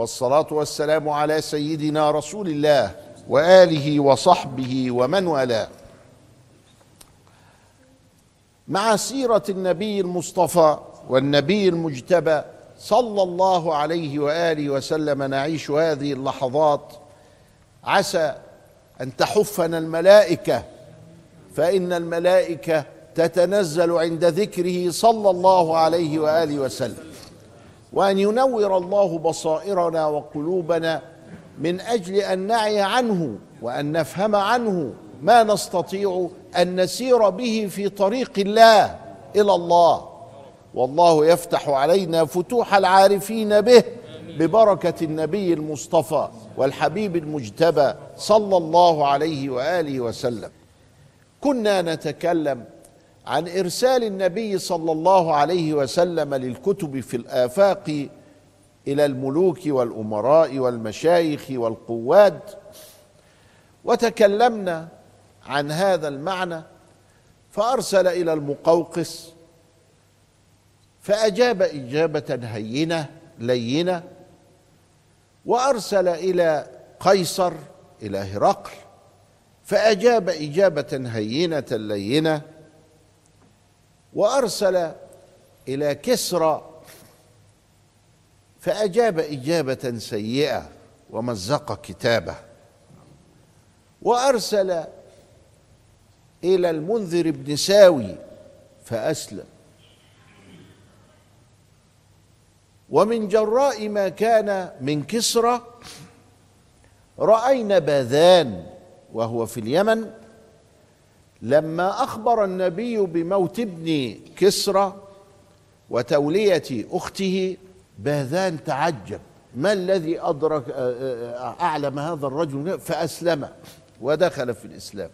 والصلاة والسلام على سيدنا رسول الله وآله وصحبه ومن والاه. مع سيرة النبي المصطفى والنبي المجتبى صلى الله عليه وآله وسلم نعيش هذه اللحظات عسى أن تحفنا الملائكة فإن الملائكة تتنزل عند ذكره صلى الله عليه وآله وسلم. وأن ينور الله بصائرنا وقلوبنا من أجل أن نعي عنه وأن نفهم عنه ما نستطيع أن نسير به في طريق الله إلى الله. والله يفتح علينا فتوح العارفين به ببركة النبي المصطفى والحبيب المجتبى صلى الله عليه وآله وسلم. كنا نتكلم عن إرسال النبي صلى الله عليه وسلم للكتب في الآفاق إلى الملوك والأمراء والمشايخ والقواد وتكلمنا عن هذا المعنى فأرسل إلى المقوقس فأجاب إجابة هينة لينة وأرسل إلى قيصر إلى هرقل فأجاب إجابة هينة لينة وأرسل إلى كسرى فأجاب إجابة سيئة ومزق كتابه. وأرسل إلى المنذر بن ساوي فأسلم. ومن جراء ما كان من كسرى رأينا باذان وهو في اليمن لما أخبر النبي بموت ابن كسرى وتولية أخته باذان تعجب. ما الذي أدرك أعلم هذا الرجل؟ فأسلم ودخل في الإسلام.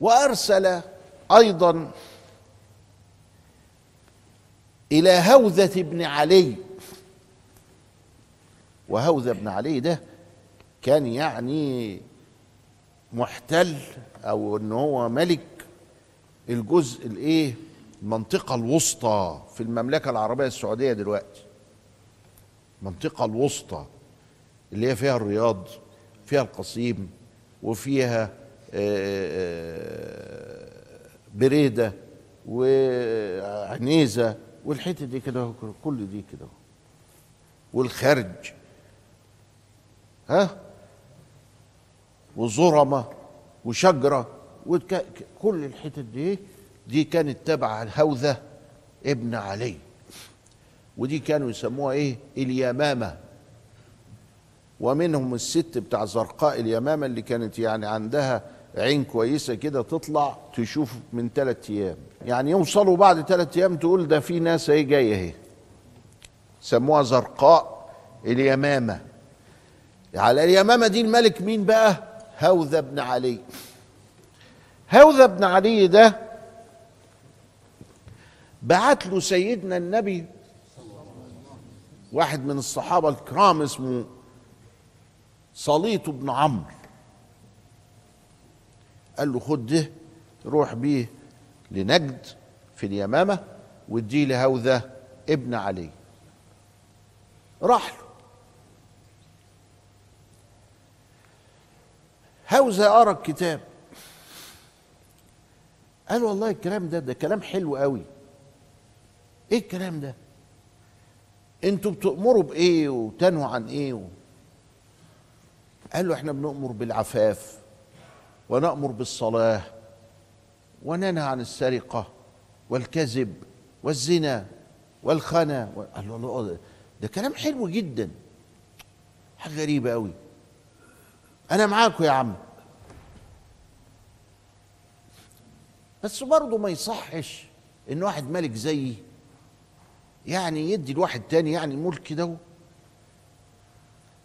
وأرسل أيضا إلى هوذة بن علي. وهوذة بن علي ده كان يعني محتل أو إن هو ملك الجزء الإيه؟ المنطقة الوسطى في المملكة العربية السعودية دلوقتي. المنطقة الوسطى اللي هي فيها الرياض فيها القصيم وفيها بريدة وعنيزة والحتة دي كده كل دي كده والخرج. ها؟ وزرمة وشجرة وك... كل الحتت دي دي كانت تبع الهوذة ابن علي. ودي كانوا يسموها إيه؟ اليمامة. ومنهم الست بتاع زرقاء اليمامة اللي كانت يعني عندها عين كويسة كده تطلع تشوف من ثلاث أيام. يعني يوصلوا بعد ثلاث أيام تقول ده في ناس أهي جاية أهي. سموها زرقاء اليمامة. على اليمامة دي الملك مين بقى؟ هوذا بن علي. هوذا بن علي ده بعت له سيدنا النبي واحد من الصحابة الكرام اسمه صليط بن عمرو. قال له خد ده روح بيه لنجد في اليمامة واديه لهوذا ابن علي. راح له. هوذا قرا الكتاب. قال والله الكلام ده ده كلام حلو قوي. إيه الكلام ده؟ أنتوا بتأمروا بإيه وتنهوا عن إيه و... قال له إحنا بنأمر بالعفاف ونأمر بالصلاة وننهى عن السرقة والكذب والزنا والخنا قال له ده كلام حلو جدا. حاجة غريبة قوي. أنا معاكم يا عم. بس برضه ما يصحش إن واحد ملك زيي يعني يدي الواحد تاني يعني الملك كده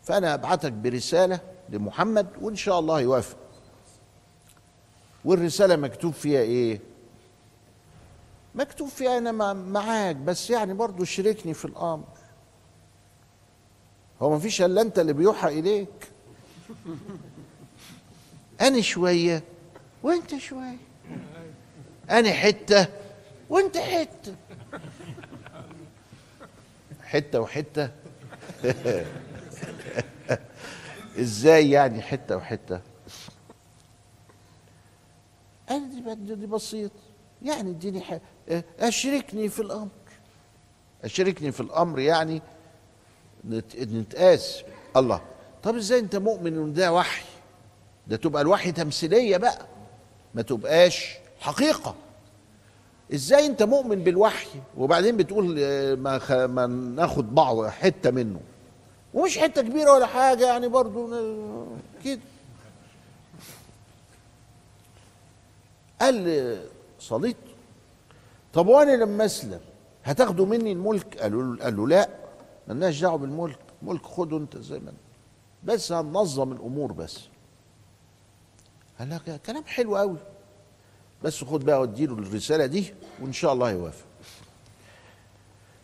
فأنا أبعتك برسالة لمحمد وإن شاء الله يوافق. والرسالة مكتوب فيها إيه؟ مكتوب فيها أنا معاك بس يعني برضو شاركني في الأمر. هو ما فيش إلا أنت اللي بيوحى إليك. أنا شوية وأنت شوية. أنا حتة وأنت حتة. حتة وحتة. إزاي يعني حتة وحتة؟ أنا دي, دي بسيط. يعني اديني أشركني في الأمر. أشركني في الأمر يعني نتقاس. الله. طب إزاي أنت مؤمن إن ده وحي؟ ده تبقى الوحي تمثيلية بقى ما تبقاش حقيقة. إزاي أنت مؤمن بالوحي؟ وبعدين بتقول آه، ما, خ... ما ناخد بعض حتة منه. ومش حتة كبيرة ولا حاجة يعني برضو كده قال صليت. طب وأنا لما أسلم هتاخدوا مني الملك؟ قالوا له لا مالناش دعوة بالملك. ملك خده أنت زي ما بس هننظم الأمور بس. قال لك كلام حلو قوي بس خد بقى وديله الرسالة دي وإن شاء الله يوافق.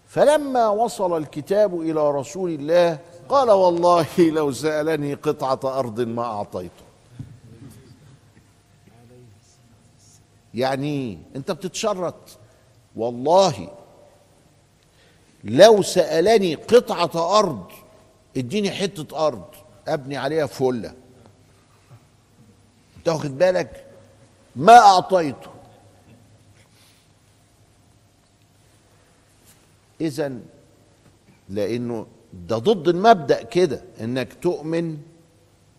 فلما وصل الكتاب إلى رسول الله قال والله لو سألني قطعة أرض ما أعطيته. يعني أنت بتتشرط. والله لو سألني قطعة أرض اديني حتة أرض. أبني عليها فله تاخد بالك؟ ما أعطيته. إذا لأنه ده ضد المبدأ كده إنك تؤمن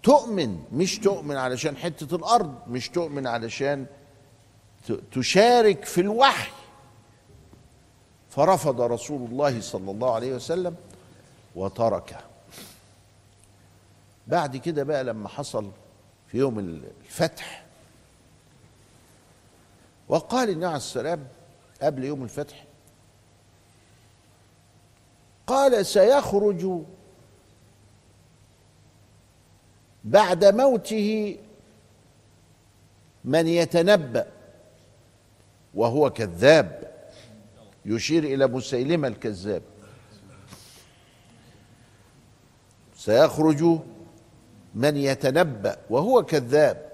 تؤمن مش تؤمن علشان حتة الأرض مش تؤمن علشان تشارك في الوحي. فرفض رسول الله صلى الله عليه وسلم وتركه. بعد كده بقى لما حصل في يوم الفتح وقال النبي عليه السلام قبل يوم الفتح قال سيخرج بعد موته من يتنبأ وهو كذاب يشير إلى مسيلمة الكذاب. سيخرج من يتنبأ وهو كذاب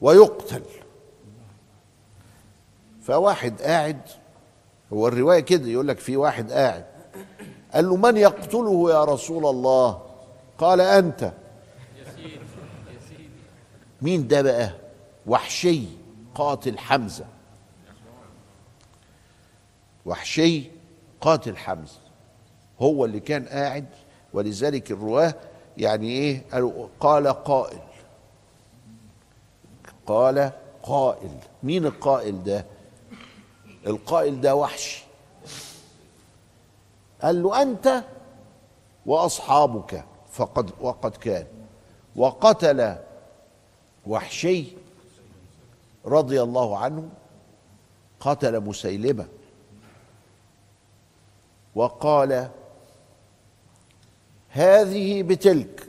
ويقتل. فواحد قاعد هو الرواية كده يقول لك في واحد قاعد قال له من يقتله يا رسول الله؟ قال أنت. مين ده بقى؟ وحشي قاتل حمزة. وحشي قاتل حمزة. هو اللي كان قاعد ولذلك الرواة يعني إيه؟ قالوا قال قائل. قال قائل. مين القائل ده؟ القائل ده وحش. قال له أنت وأصحابك فقد وقد كان. وقتل وحشي رضي الله عنه قتل مسيلمة. وقال هذه بتلك.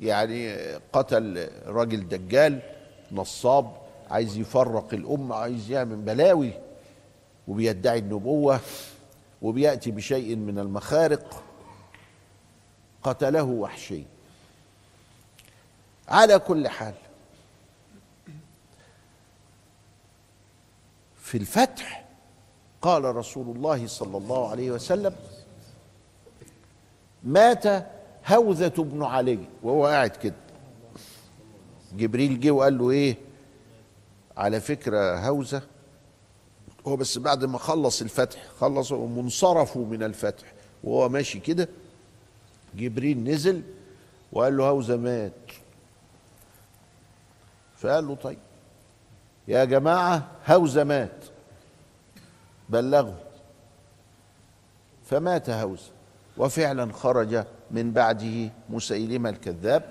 يعني قتل راجل دجال نصاب عايز يفرق الأمة عايز يعمل بلاوي وبيدعي النبوة وبيأتي بشيء من المخارق قتله وحشي. على كل حال في الفتح قال رسول الله صلى الله عليه وسلم مات هوذة بن علي وهو قاعد كده. جبريل جه وقال له إيه؟ على فكرة هوذة هو بس بعد ما خلص الفتح خلص منصرفوا من الفتح وهو ماشي كده جبريل نزل وقال له هوذة مات. فقال له طيب يا جماعة هوذة مات. بلغوا فمات هوذة. وفعلا خرج من بعده مسيلمة الكذاب.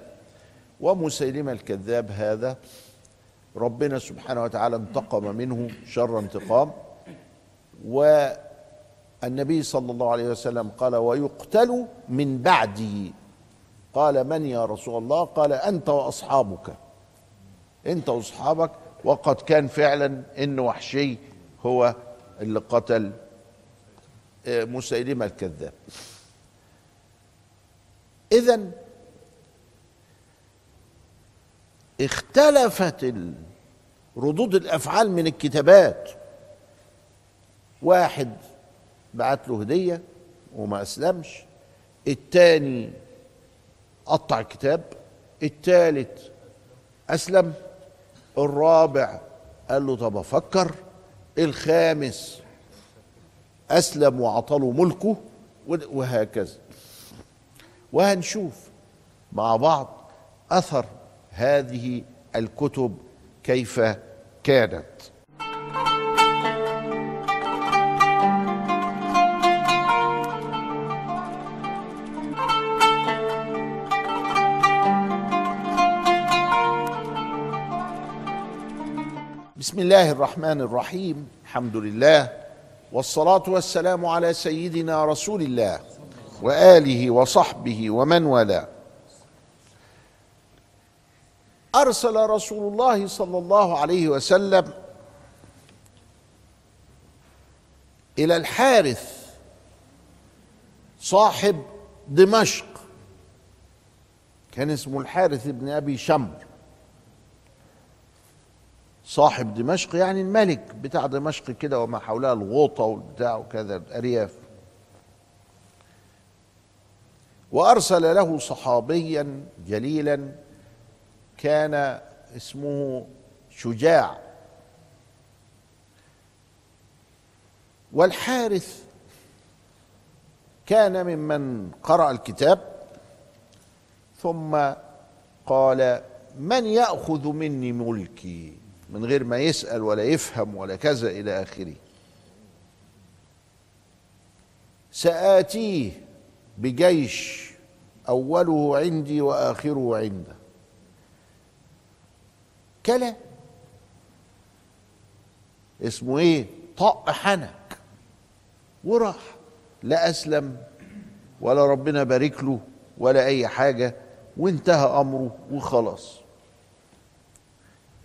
ومسيلمة الكذاب هذا ربنا سبحانه وتعالى انتقم منه شر انتقام. والنبي صلى الله عليه وسلم قال ويقتل من بعده. قال من يا رسول الله؟ قال أنت وأصحابك. أنت وأصحابك. وقد كان فعلا إن وحشي هو اللي قتل آه، مسيلمه الكذاب. اذا اختلفت ردود الأفعال من الكتابات. واحد بعت له هدية وما أسلمش التاني قطع الكتاب التالت أسلم الرابع قال له طب أفكر الخامس أسلم وعطله ملكه وهكذا. وهنشوف مع بعض أثر هذه الكتب كيف كانت. بسم الله الرحمن الرحيم. الحمد لله والصلاة والسلام على سيدنا رسول الله. وآله وصحبه ومن والاه. أرسل رسول الله صلى الله عليه وسلم إلى الحارث صاحب دمشق كان اسمه الحارث بن أبي شمر. صاحب دمشق يعني الملك بتاع دمشق كده وما حولها الغوطة والبتاع وكذا الأرياف. وأرسل له صحابيا جليلا كان اسمه شجاع. والحارث كان ممن قرأ الكتاب ثم قال من يأخذ مني ملكي؟ من غير ما يسأل ولا يفهم ولا كذا إلى آخره. سآتيه بجيش أوله عندي وآخره عنده. كلا. اسمه إيه؟ طق حنك. وراح. لا أسلم ولا ربنا بارك له ولا أي حاجة وانتهى أمره وخلاص.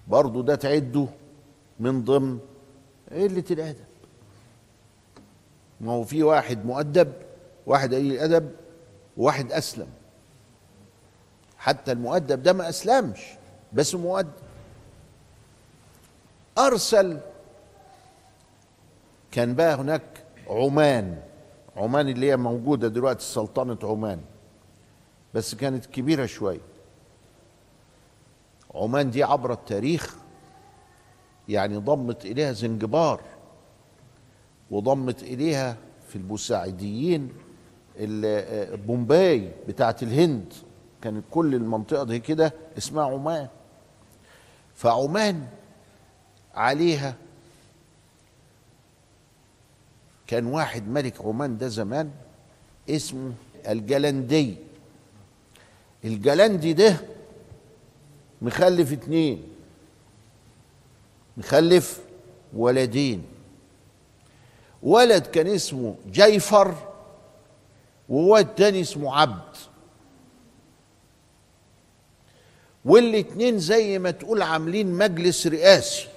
برضه ده تعده من ضمن قلة الأدب. ما هو في واحد مؤدب واحد قليل الأدب وواحد أسلم. حتى المؤدب ده ما أسلمش بس مؤدب. أرسل كان بقى هناك عمان عمان اللي هي موجودة دلوقتي سلطنة عمان بس كانت كبيرة شوية. عمان دي عبر التاريخ يعني ضمت إليها زنجبار وضمت إليها في البوساعديين بومباي بتاعت الهند. كانت كل المنطقة دي كده اسمها عمان. فعمان عليها كان واحد ملك عمان ده زمان اسمه الجلندي. الجلندي ده مخلف اتنين. مخلف ولدين. ولد كان اسمه جيفر وولد تاني اسمه عبد. والاتنين زي ما تقول عاملين مجلس رئاسي.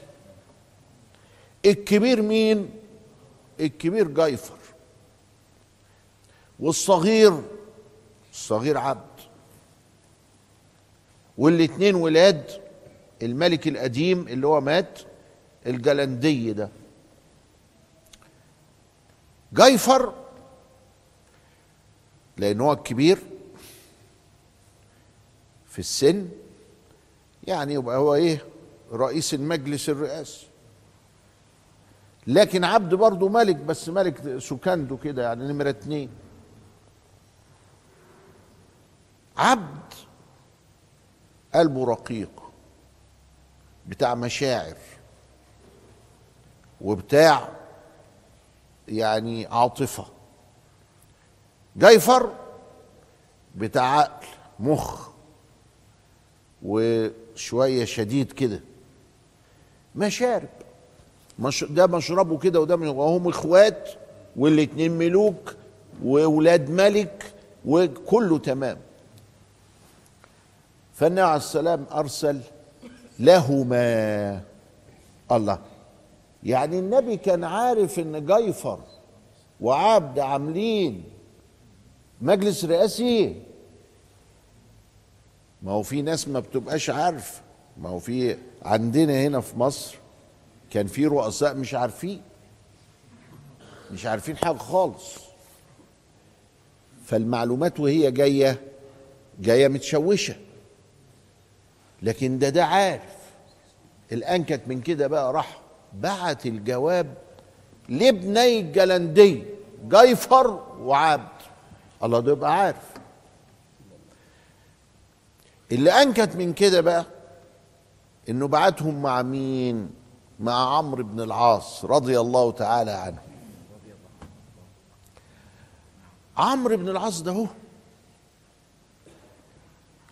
الكبير مين؟ الكبير جيفر والصغير الصغير عبد. والاتنين ولاد الملك القديم اللي هو مات الجلندي ده. جيفر لأن هو الكبير في السن يعني يبقى هو إيه؟ رئيس المجلس الرئاسي. لكن عبد برضه ملك بس ملك سكانده كده يعني نمرة اتنين. عبد قلبه رقيق بتاع مشاعر وبتاع يعني جيفر بتاع عقل مخ وشوية شديد كده. مشارب. مش ده مشربه كده وده وهم إخوات والاتنين ملوك واولاد ملك وكله تمام. فالنبي عليه السلام أرسل لهما. الله. يعني النبي كان عارف إن جيفر وعبد عاملين مجلس رئاسي. ما هو في ناس ما بتبقاش عارف. ما هو في عندنا هنا في مصر كان في رؤساء مش عارفين. مش عارفين حاجة خالص. فالمعلومات وهي جاية جاية متشوشة. لكن ده ده عارف. الانكت من كده بقى راح بعت الجواب لابني الجلندي جيفر وعبد. الله ده يبقى عارف. اللي أنكت من كده بقى إنه بعتهم مع مين؟ مع عمرو بن العاص رضي الله تعالى عنه. عمرو بن العاص ده هو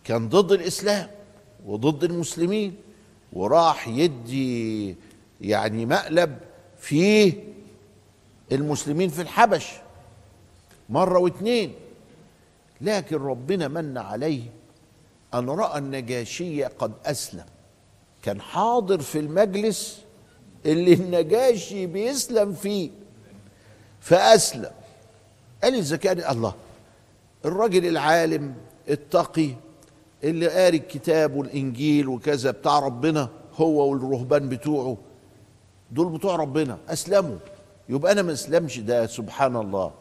كان ضد الإسلام وضد المسلمين وراح يدي يعني مقلب في المسلمين في الحبش. مرة واتنين. لكن ربنا من عليه أن رأى النجاشي قد أسلم. كان حاضر في المجلس اللي النجاشي بيسلم فيه. فأسلم. قال إذا كان الله. الراجل العالم التقي اللي قاري الكتاب والإنجيل وكذا بتاع ربنا هو والرهبان بتوعه. دول بتوع ربنا. أسلموا. يبقى أنا ما أسلمش. ده سبحان الله.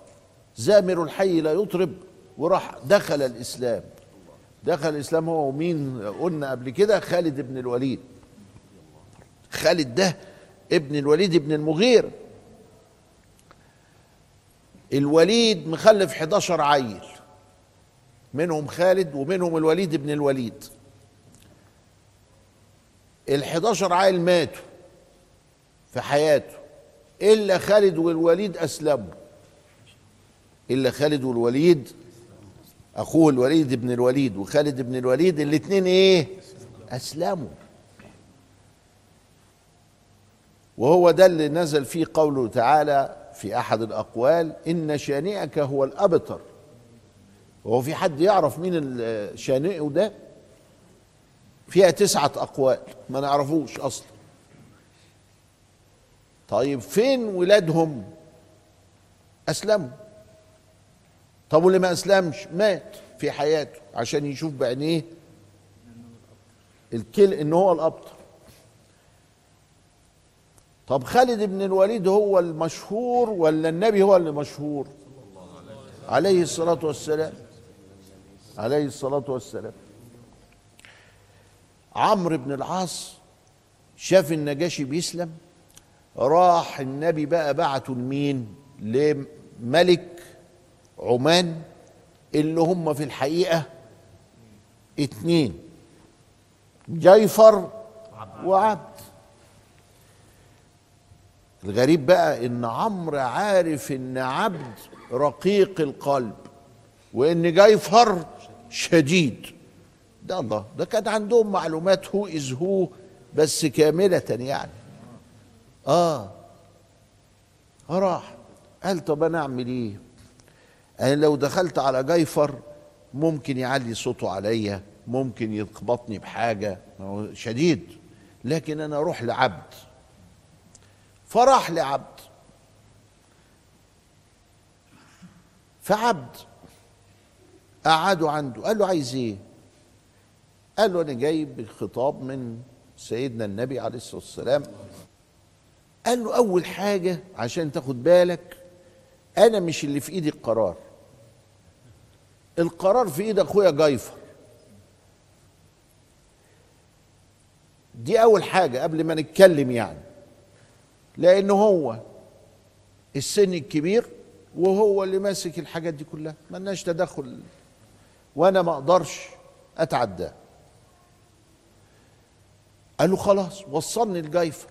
زامر الحي لا يطرب وراح دخل الإسلام. دخل الإسلام هو ومين قلنا قبل كده؟ خالد بن الوليد. خالد ده ابن الوليد ابن المغير. الوليد مخلف 11 عيل منهم خالد ومنهم الوليد ابن الوليد. ال 11 عيل ماتوا في حياته إلا خالد والوليد أسلموا. إلا خالد والوليد أخوه الوليد بن الوليد وخالد بن الوليد الاثنين إيه؟ أسلموا. وهو ده اللي نزل فيه قوله تعالى في أحد الأقوال إن شانئك هو الأبتر. وهو في حد يعرف مين ال- شانئه ده؟ فيها تسعة أقوال ما نعرفوش أصلا. طيب فين ولادهم؟ أسلموا. طب واللي ما أسلمش مات في حياته عشان يشوف بعينيه؟ الكل إن هو الأبطر. طب خالد بن الوليد هو المشهور ولا النبي هو اللي مشهور؟ عليه الصلاة والسلام. عليه الصلاة والسلام. عمرو بن العاص شاف النجاشي بيسلم راح النبي بقى بعته لمين؟ لملك عمان اللي هم في الحقيقة اتنين. جيفر وعبد. الغريب بقى إن عمرو عارف إن عبد رقيق القلب وإن جيفر شديد. ده الله. ده كان عندهم معلومات who is who بس كاملة يعني. آه راح. قال طب أنا أعمل إيه؟ أنا لو دخلت على جيفر ممكن يعلي صوته عليا ممكن يخبطني بحاجة هو شديد. لكن أنا أروح لعبد. فراح لعبد. فعبد قعدوا عنده. قال له عايز إيه؟ قال له أنا جايب خطاب من سيدنا النبي عليه الصلاة والسلام. قال له أول حاجة عشان تاخد بالك أنا مش اللي في إيدي القرار. القرار في ايد اخويا جايفر. دي اول حاجة قبل ما نتكلم يعني. لأن هو السن الكبير وهو اللي ماسك الحاجات دي كلها. ملناش تدخل. وأنا ما أقدرش اتعداه. قال له خلاص وصلني الجيفر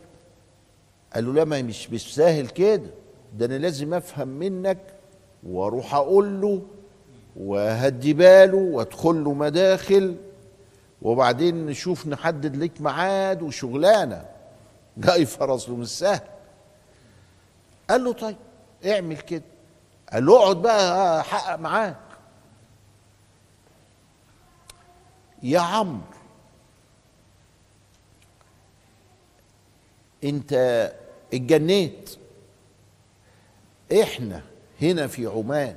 قال له لا ما مش مش كده. ده أنا لازم افهم منك وأروح أقول له وهدي باله وادخل له مداخل وبعدين نشوف نحدد لك ميعاد وشغلانة. جايفر اصله مش سهل قال له طيب اعمل كده. قال له اقعد بقى احقق معاك. يا عمرو انت اتجنيت إحنا هنا في عمان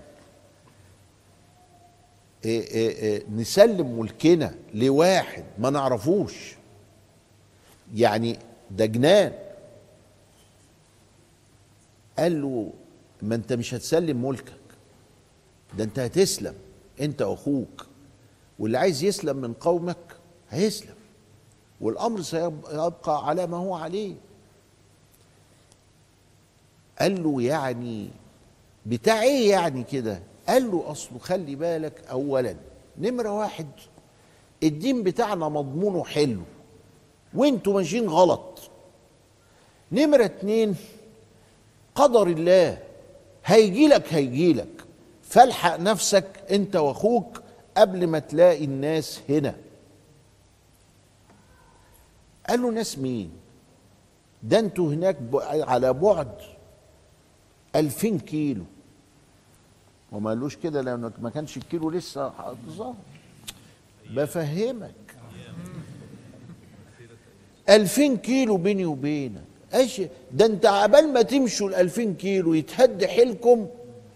نسلم ملكنا لواحد ما نعرفوش. يعني ده جنان قال له ما أنت مش هتسلم ملكك. ده أنت هتسلم. أنت واخوك واللي عايز يسلم من قومك هيسلم. والأمر سيبقى على ما هو عليه. قال له يعني بتاع إيه يعني كده؟ قال له اصله خلي بالك اولا. نمرة واحد الدين بتاعنا مضمونه حلو. وانتوا ماشيين غلط. نمرة اتنين قدر الله هيجي لك هيجي لك. فالحق نفسك أنت وأخوك قبل ما تلاقي الناس هنا. قال له ناس مين؟ ده أنتوا هناك على بعد ألفين كيلو. وما قالوش كده لأنه ما كانش الكيلو لسه ظاهر. بفهمك. ألفين كيلو بيني وبينك. إيش ده أنت عبال ما تمشوا الألفين كيلو يتهد حيلكم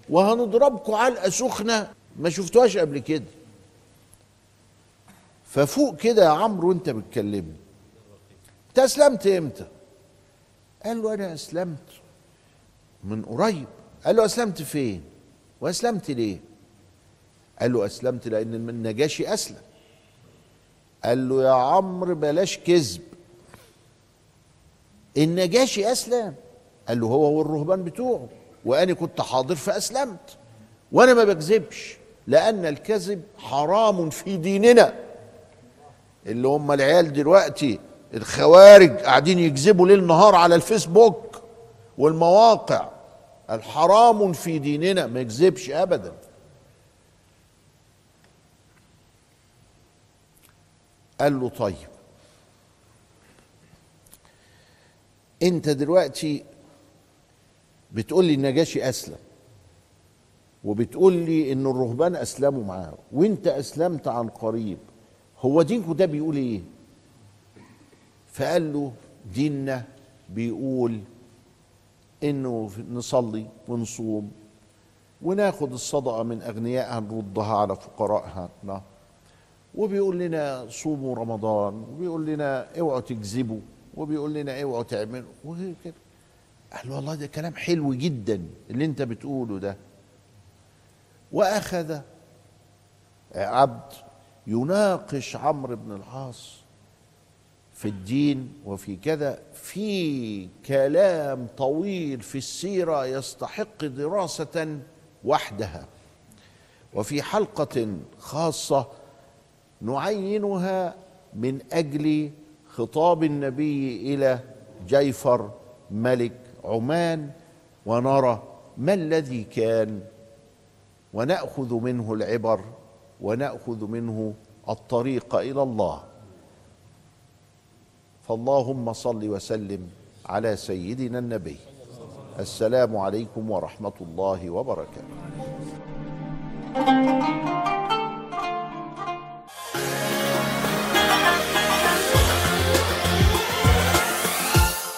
وهنضربكم علقة سخنة. ما شفتوهاش قبل كده. ففوق كده يا عمرو وأنت بتكلمني. أنت أسلمت إمتى؟ قال له أنا أسلمت من قريب. قال له أسلمت فين؟ وأسلمت ليه؟ قال له أسلمت لأن النجاشي أسلم. قال له يا عمرو بلاش كذب. النجاشي أسلم. قال له هو والرهبان بتوعه. وأنا كنت حاضر فأسلمت. وأنا ما بكذبش لأن الكذب حرام في ديننا. اللي هم العيال دلوقتي الخوارج قاعدين يكذبوا ليل نهار على الفيسبوك والمواقع. الحرام في ديننا ما يكذبش ابدا. قال له طيب أنت دلوقتي بتقول لي النجاشي أسلم وبتقول لي إن الرهبان أسلموا معاه وأنت أسلمت عن قريب هو دينكم ده بيقول إيه؟ فقال له ديننا بيقول إنه نصلي ونصوم وناخد الصدقه من اغنيائها نردها على فقرائها. وبيقول لنا صوموا رمضان وبيقول لنا اوعوا تكذبوا وبيقول لنا اوعوا تعملوا. وكده قال والله ده كلام حلو جدا اللي أنت بتقوله ده. وأخذ عبد يناقش عمرو بن العاص. في الدين وفي كذا في كلام طويل في السيرة يستحق دراسة وحدها. وفي حلقة خاصة نعينها من أجل خطاب النبي إلى جيفر ملك عمان ونرى ما الذي كان ونأخذ منه العبر ونأخذ منه الطريق إلى الله. فاللهم صل وسلم على سيدنا النبي. السلام عليكم ورحمة الله وبركاته.